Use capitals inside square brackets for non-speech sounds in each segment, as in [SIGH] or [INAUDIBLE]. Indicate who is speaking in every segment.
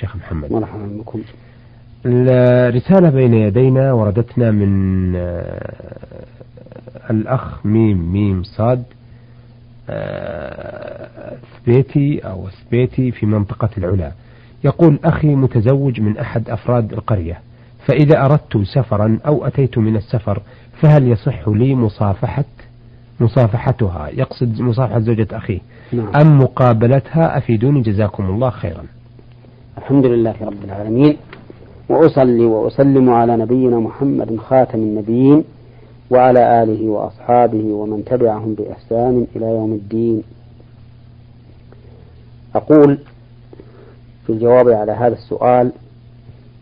Speaker 1: شيخ محمد.
Speaker 2: مرحبا بكم.
Speaker 1: الرسالة بين يدينا وردتنا من آه، الأخ ميم ميم صاد ثبيتي أو ثبيتي في منطقة العلا. يقول أخي متزوج من أحد أفراد القرية فإذا أردت سفرا أو أتيت من السفر فهل يصح لي مصافحة مصافحتها؟ يقصد مصافحة زوجة أخيه. نعم. أم مقابلتها؟ أفيدوني جزاكم الله خيرا.
Speaker 2: الحمد لله رب العالمين وأصلي وأسلم على نبينا محمد خاتم النبيين وعلى آله وأصحابه ومن تبعهم بإحسان إلى يوم الدين. أقول في الجواب على هذا السؤال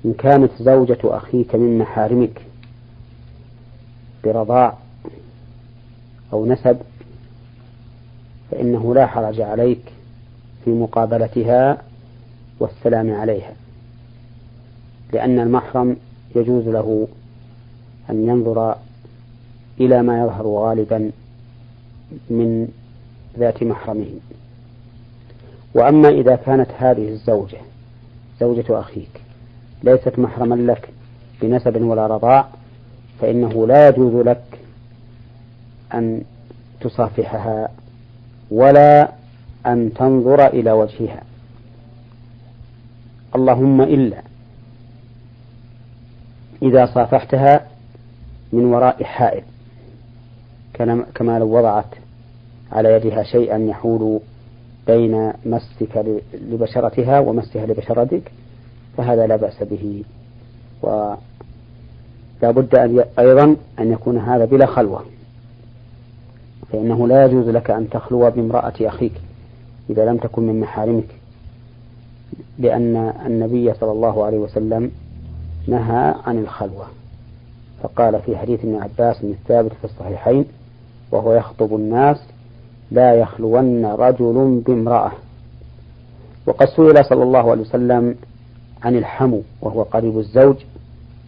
Speaker 2: إن كانت زوجة أخيك من محارمك برضاع أو نسب فإنه لا حرج عليك في مقابلتها والسلام عليها. لأن المحرم يجوز له أن ينظر إلى ما يظهر غالبا من ذات محرمه. وأما إذا كانت هذه الزوجة زوجة أخيك ليست محرما لك بنسب ولا رضاع فإنه لا يجوز لك أن تصافحها ولا أن تنظر إلى وجهها. اللهم إلا. إذا صافحتها من وراء حائل. كما لو وضعت على يدها شيئا يحول بين مسك لبشرتها ومسها لبشرتك فهذا لا بأس به. ولا بد أن أيضا أن يكون هذا بلا خلوة. فإنه لا يجوز لك أن تخلو بامرأة أخيك إذا لم تكن من محارمك. لأن النبي صلى الله عليه وسلم نهى عن الخلوة. فقال في حديث ابن عباس الثابت في الصحيحين وهو يخطب الناس لا يخلون رجل بامرأة. وقد سئل صلى الله عليه وسلم عن الحمو وهو قريب الزوج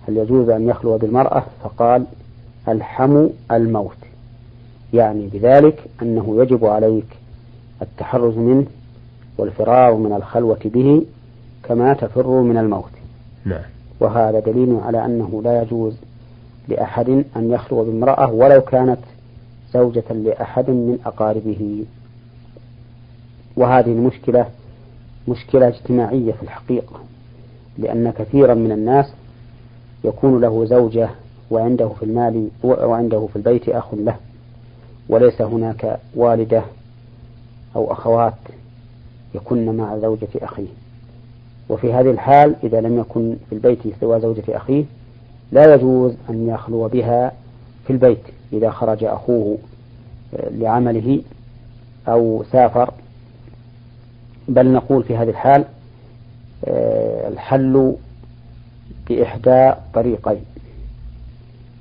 Speaker 2: هل يجوز أن يخلو بالمرأة؟ فقال الحمو الموت. يعني بذلك أنه يجب عليك التحرز منه والفرار من الخلوة به كما تفر من الموت
Speaker 1: نعم.
Speaker 2: وهذا دليل على أنه لا يجوز لأحد أن يخلو بامرأة ولو كانت زوجة لأحد من أقاربه وهذه المشكلة مشكلة اجتماعية في الحقيقة لأن كثيرا من الناس يكون له زوجة وعنده في المال وعنده في البيت أخ له وليس هناك والدة أو أخوات يكن مع زوجة أخيه. وفي هذه الحال إذا لم يكن في البيت سوى زوجة أخيه لا يجوز أن يخلو بها في البيت إذا خرج أخوه لعمله أو سافر. بل نقول في هذه الحال آه، الحل بإحدى طريقين.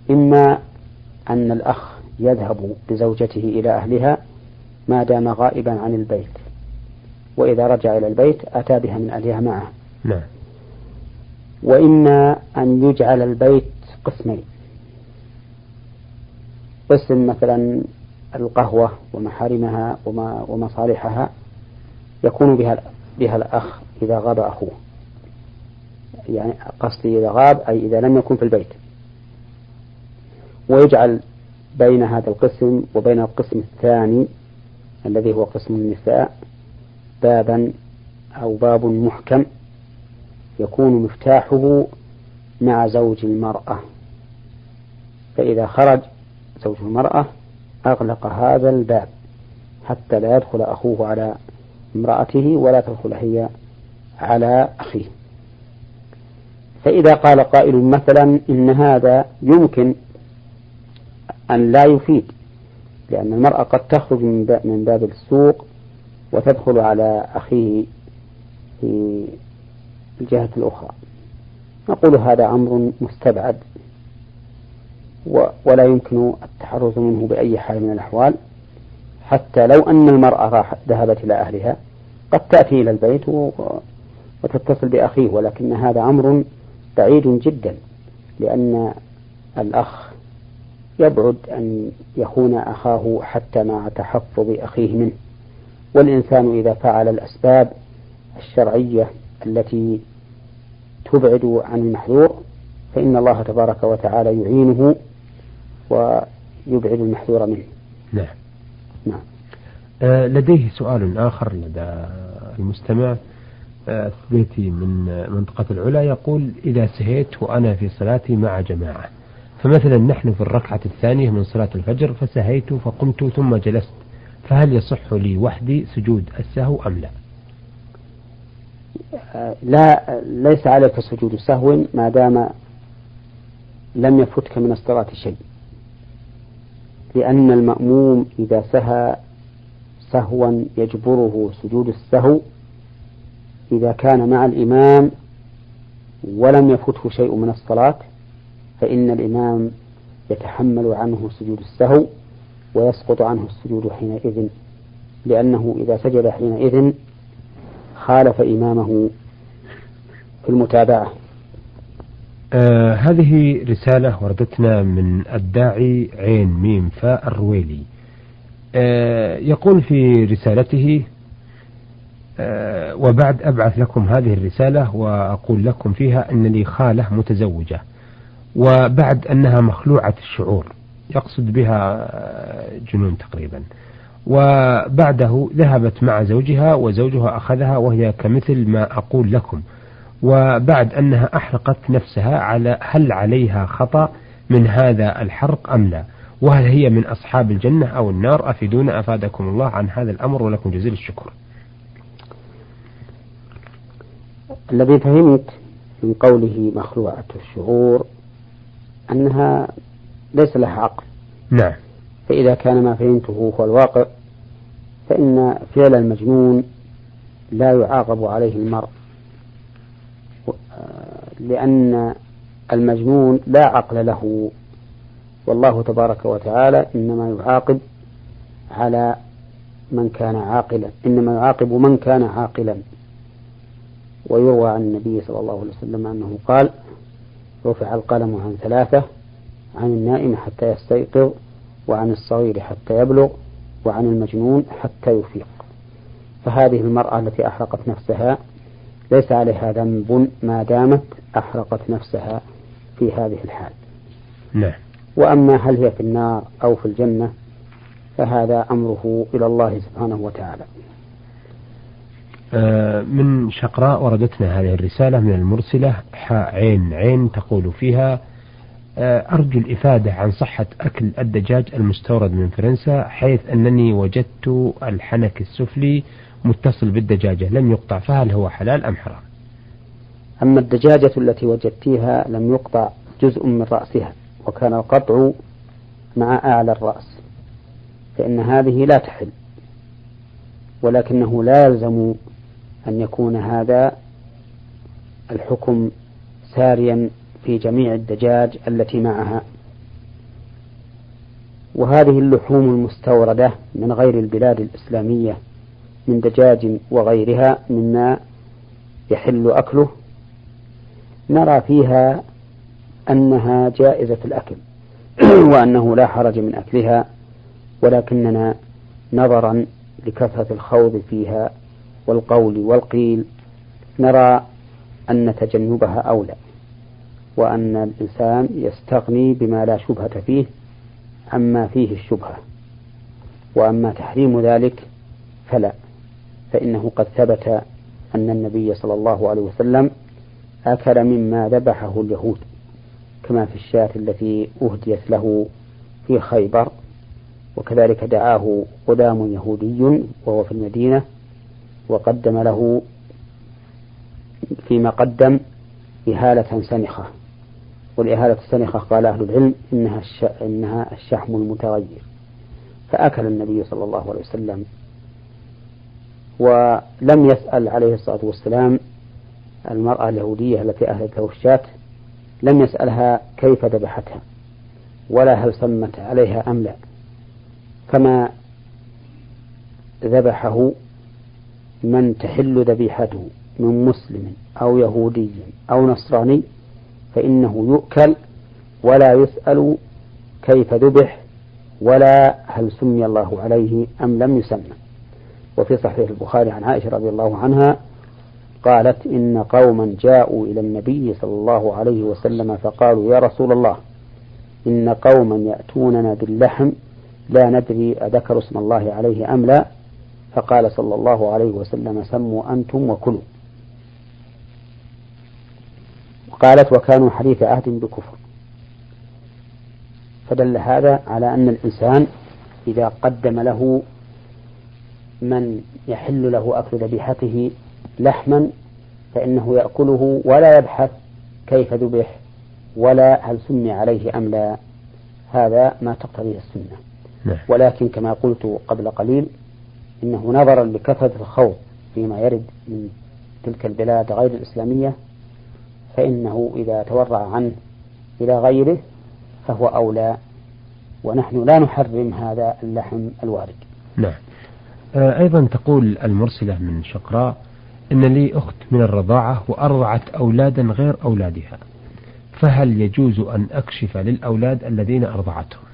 Speaker 2: إما أن الأخ يذهب بزوجته إلى أهلها ما دام غائبا عن البيت. وإذا رجع إلى البيت أتى بها من أهلها معه.
Speaker 1: نعم.
Speaker 2: وإما أن يجعل البيت قسمين. قسم مثلا القهوة ومحارمها وما ومصالحها يكون بها بها الأخ إذا غاب أخوه. يعني قصدي إذا غاب أي إذا لم يكن في البيت. ويجعل بين هذا القسم وبين القسم الثاني الذي هو قسم النساء بابا أو باب محكم يكون مفتاحه مع زوج المرأة. فإذا خرج زوج المرأة أغلق هذا الباب حتى لا يدخل أخوه على امرأته ولا تدخل هي على أخيه. فإذا قال قائل مثلا إن هذا يمكن أن لا يفيد لأن المرأة قد تخرج من باب السوق وتدخل على أخيه في الجهة الأخرى. نقول هذا أمر مستبعد ولا يمكن التحرز منه بأي حال من الأحوال حتى لو أن المرأة راح ذهبت إلى أهلها قد تأتي إلى البيت وتتصل بأخيه ولكن هذا أمر بعيد جدا لأن الأخ يبعد أن يخون أخاه حتى مع تحفظ أخيه منه. والإنسان إذا فعل الأسباب الشرعية التي تبعد عن المحذور فإن الله تبارك وتعالى يعينه ويبعد المحذور منه.
Speaker 1: نعم.
Speaker 2: نعم.
Speaker 1: آه لديه سؤال آخر لدى المستمع. آه بيتي من منطقة العلا يقول إذا سهيت وأنا في صلاتي مع جماعة فمثلا نحن في الركعة الثانية من صلاة الفجر فسهيت فقمت ثم جلست. فهل يصح لي وحدي سجود السهو أم لا؟
Speaker 2: لا ليس عليك سجود سهو ما دام لم يفتك من الصلاة شيء لأن المأموم إذا سهى سهوا يجبره سجود السهو إذا كان مع الإمام ولم يفته شيء من الصلاة فإن الإمام يتحمل عنه سجود السهو ويسقط عنه السجود حينئذ لأنه إذا سجد حينئذ خالف إمامه في المتابعة.
Speaker 1: آه هذه رسالة وردتنا من الداعي عين ميم فاء الرويلي. آه يقول في رسالته آه وبعد أبعث لكم هذه الرسالة وأقول لكم فيها أن لي خالة متزوجة وبعد أنها مخلوعة الشعور. يقصد بها جنون تقريبا. وبعده ذهبت مع زوجها وزوجها أخذها وهي كمثل ما أقول لكم. وبعد أنها أحرقت نفسها على هل عليها خطأ من هذا الحرق أم لا؟ وهل هي من أصحاب الجنة أو النار؟ أفيدونا أفادكم الله عن هذا الأمر ولكم جزيل الشكر.
Speaker 2: الذي فهمت من قوله مخلوعة الشعور أنها ليس لها عقل.
Speaker 1: نعم.
Speaker 2: فإذا كان ما فهمته هو الواقع فإن فعل المجنون لا يعاقب عليه المرء. لأن المجنون لا عقل له. والله تبارك وتعالى إنما يعاقب على من كان عاقلا إنما يعاقب من كان عاقلا. ويروى عن النبي صلى الله عليه وسلم أنه قال رفع القلم عن ثلاثة عن النائم حتى يستيقظ وعن الصغير حتى يبلغ وعن المجنون حتى يفيق. فهذه المرأة التي أحرقت نفسها ليس عليها ذنب ما دامت أحرقت نفسها في هذه الحال.
Speaker 1: نعم.
Speaker 2: وأما هل هي في النار أو في الجنة فهذا أمره إلى الله سبحانه وتعالى.
Speaker 1: آه، من شقراء وردتنا هذه الرسالة من المرسلة حاء عين عين تقول فيها أرجو الإفادة عن صحة أكل الدجاج المستورد من فرنسا حيث أنني وجدت الحنك السفلي متصل بالدجاجة لم يقطع فهل هو حلال أم حرام؟
Speaker 2: أما الدجاجة التي وجدتيها لم يقطع جزء من رأسها وكان القطع مع أعلى الرأس فإن هذه لا تحل ولكنه لا يلزم أن يكون هذا الحكم ساريا في جميع الدجاج التي معها. وهذه اللحوم المستوردة من غير البلاد الإسلامية من دجاج وغيرها مما يحل أكله. نرى فيها أنها جائزة الأكل [CLEARS THROAT] وأنه لا حرج من أكلها ولكننا نظرا لكثرة الخوض فيها والقول والقيل نرى أن تجنبها أولى. وأن الإنسان يستغني بما لا شبهة فيه عما فيه الشبهة. وأما تحريم ذلك فلا فإنه قد ثبت أن النبي صلى الله عليه وسلم أكل مما ذبحه اليهود كما في الشاة التي أهديت له في خيبر. وكذلك دعاه غلام يهودي وهو في المدينة وقدم له فيما قدم إهالة سنخة والإهالة السنخة قال أهل العلم إنها إنها الشحم المتغير. فأكل النبي صلى الله عليه وسلم ولم يسأل عليه الصلاة والسلام المرأة اليهودية التي أهلت الشاة لم يسألها كيف ذبحتها ولا هل سمت عليها أم لا. كما ذبحه من تحل ذبيحته من مسلم أو يهودي أو نصراني فإنه يؤكل ولا يسأل كيف ذبح ولا هل سمي الله عليه أم لم يسمى. وفي صحيح البخاري عن عائشة رضي الله عنها قالت إن قوما جاءوا إلى النبي صلى الله عليه وسلم فقالوا يا رسول الله إن قوما يأتوننا باللحم لا ندري أذكر اسم الله عليه أم لا. فقال صلى الله عليه وسلم سموا أنتم وكلوا. قالت وكانوا حديث عهد بكفر. فدل هذا على أن الإنسان إذا قدم له من يحل له أكل ذبيحته لحما فإنه يأكله ولا يبحث كيف ذبح ولا هل سمي عليه أم لا. هذا ما تقتضيه السنة. نعم. ولكن كما قلت قبل قليل إنه نظرا لكثرة الخوض فيما يرد من تلك البلاد غير الإسلامية فإنه إذا تورع عنه إلى غيره فهو أولى ونحن لا نحرم هذا اللحم الوارد.
Speaker 1: نعم. آه، أيضا تقول المرسلة من شقراء إن لي أخت من الرضاعة وأرضعت أولادا غير أولادها فهل يجوز أن أكشف للأولاد الذين أرضعتهم؟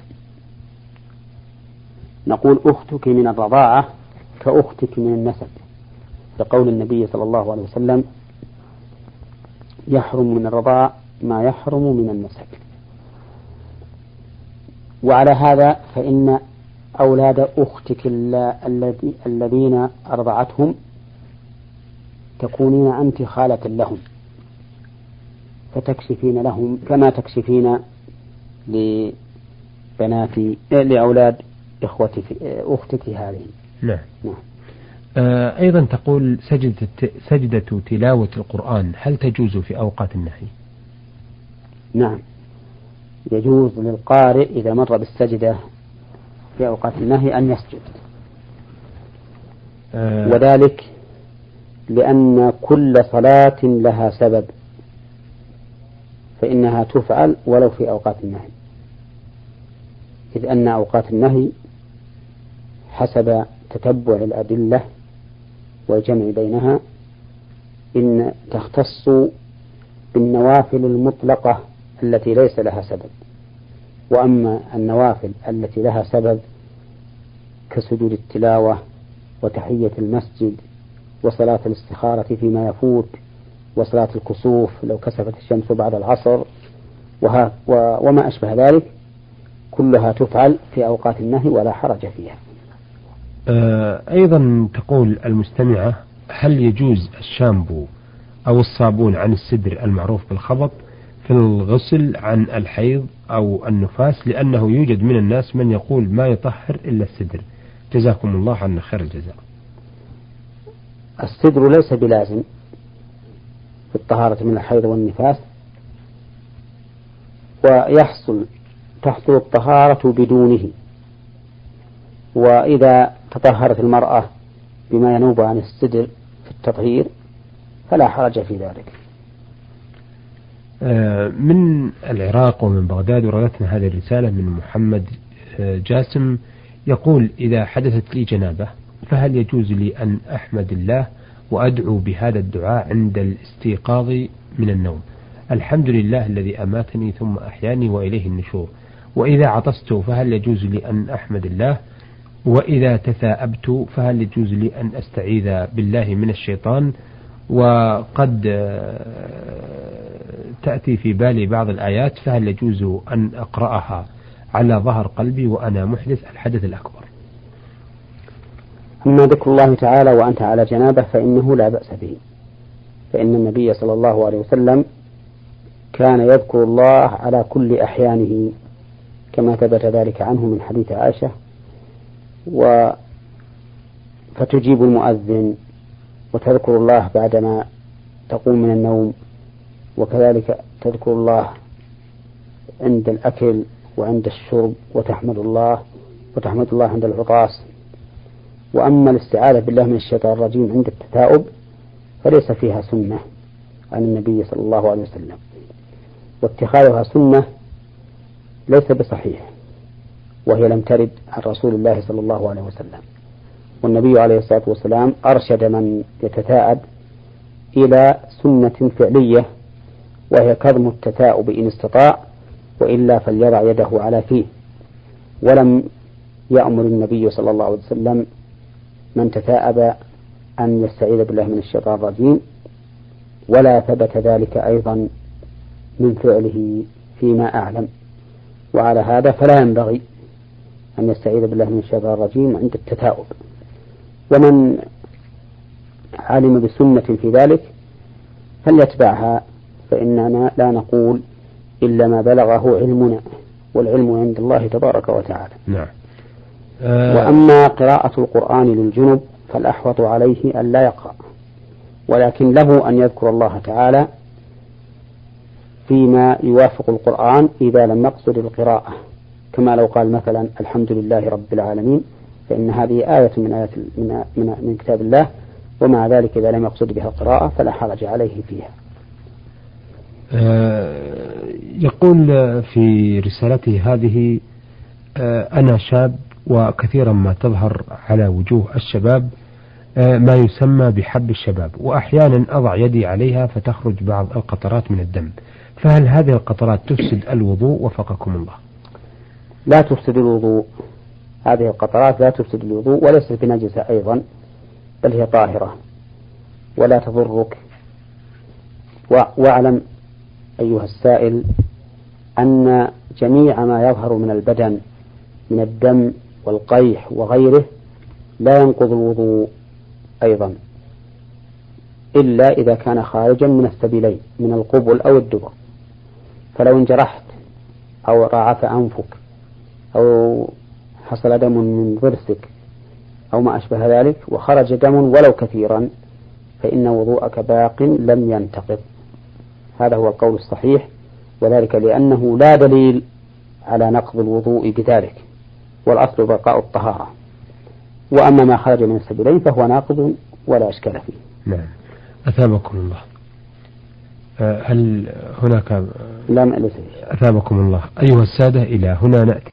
Speaker 2: نقول أختك من الرضاعة كأختك من النسب لقول النبي صلى الله عليه وسلم يحرم من الرضاع ما يحرم من النسب وعلى هذا فإن أولاد أختك الذين أرضعتهم تكونين أنت خالة لهم. فتكشفين لهم كما تكشفين لبنات لأولاد إخوتك أختك هذه.
Speaker 1: نعم. نعم. أيضا تقول سجدة سجدة تلاوة القرآن هل تجوز في أوقات النهي؟
Speaker 2: نعم. يجوز للقارئ إذا مر بالسجدة في أوقات النهي أن يسجد. آه. وذلك لأن كل صلاة لها سبب فإنها تفعل ولو في أوقات النهي. إذ أن أوقات النهي حسب تتبع الأدلة والجمع بينها إن تختص بالنوافل المطلقة التي ليس لها سبب. وأما النوافل التي لها سبب كسجود التلاوة وتحية المسجد وصلاة الاستخارة فيما يفوت وصلاة الكسوف لو كسفت الشمس بعد العصر وها وما أشبه ذلك كلها تفعل في أوقات النهي ولا حرج فيها.
Speaker 1: أيضا تقول المستمعة هل يجوز الشامبو أو الصابون عن السدر المعروف بالخبط في الغسل عن الحيض أو النفاس؟ لأنه يوجد من الناس من يقول ما يطهر إلا السدر. جزاكم الله عنا خير الجزاء.
Speaker 2: السدر ليس بلازم في الطهارة من الحيض والنفاس ويحصل تحصل الطهارة بدونه. وإذا تطهرت المرأة بما ينوب عن السدر في التطهير فلا حرج في ذلك.
Speaker 1: آه، من العراق ومن بغداد وردتنا هذه الرسالة من محمد آه، جاسم يقول إذا حدثت لي جنابة فهل يجوز لي أن أحمد الله وأدعو بهذا الدعاء عند الاستيقاظ من النوم؟ الحمد لله الذي أماتني ثم أحياني وإليه النشور. وإذا عطست فهل يجوز لي أن أحمد الله وإذا تثاءبت فهل يجوز لي أن أستعيذ بالله من الشيطان؟ وقد تأتي في بالي بعض الآيات فهل يجوز أن أقرأها على ظهر قلبي وأنا محدث؟ الحدث الأكبر.
Speaker 2: أما ذكر الله تعالى وأنت على جنابه فإنه لا بأس به. فإن النبي صلى الله عليه وسلم كان يذكر الله على كل أحيانه كما ثبت ذلك عنه من حديث عائشة و فتجيب المؤذن وتذكر الله بعدما تقوم من النوم وكذلك تذكر الله عند الأكل وعند الشرب وتحمد الله وتحمد الله عند العطاس. وأما الاستعاذة بالله من الشيطان الرجيم عند التثاؤب فليس فيها سنة عن النبي صلى الله عليه وسلم. واتخاذها سنة ليس بصحيح. وهي لم ترد عن رسول الله صلى الله عليه وسلم. والنبي عليه الصلاة والسلام أرشد من يتثاءب إلى سنة فعلية وهي كظم التثاؤب إن استطاع وإلا فليضع يده على فيه. ولم يأمر النبي صلى الله عليه وسلم من تثاءب أن يستعيذ بالله من الشيطان الرجيم. ولا ثبت ذلك أيضا من فعله فيما أعلم. وعلى هذا فلا ينبغي أن يستعيذ بالله من الشيطان الرجيم عند التثاؤب. ومن علم بسنة في ذلك فليتبعها فإننا لا نقول إلا ما بلغه علمنا والعلم عند الله تبارك وتعالى.
Speaker 1: نعم.
Speaker 2: أه. وأما قراءة القرآن للجنب فالأحوط عليه أن لا يقرأ ولكن له أن يذكر الله تعالى فيما يوافق القرآن إذا لم يقصد القراءة. كما لو قال مثلا الحمد لله رب العالمين فإن هذه آية من آيات من, من, من كتاب الله ومع ذلك إذا لم يقصد بها القراءة فلا حرج عليه فيها.
Speaker 1: آه، يقول في رسالته هذه آه، أنا شاب وكثيرا ما تظهر على وجوه الشباب آه، ما يسمى بحب الشباب وأحيانا أضع يدي عليها فتخرج بعض القطرات من الدم. فهل هذه القطرات تفسد الوضوء وفقكم الله؟
Speaker 2: لا تفسد الوضوء. هذه القطرات لا تفسد الوضوء وليست بنجسة أيضا بل هي طاهرة. ولا تضرك. واعلم أيها السائل أن جميع ما يظهر من البدن من الدم والقيح وغيره لا ينقض الوضوء أيضا. إلا إذا كان خارجا من السبيلين من القبل أو الدبر. فلو انجرحت أو رعف أنفك أو حصل دم من ضرسك أو ما أشبه ذلك وخرج دم ولو كثيرا فإن وضوءك باق لم ينتقض. هذا هو القول الصحيح وذلك لأنه لا دليل على نقض الوضوء بذلك والأصل بقاء الطهارة. وأما ما خرج من السبيلين فهو ناقض ولا إشكال فيه.
Speaker 1: نعم. أثابكم الله. آه، هل هناك
Speaker 2: لا ليس
Speaker 1: أثابكم الله. أيها السادة إلى هنا نأتي.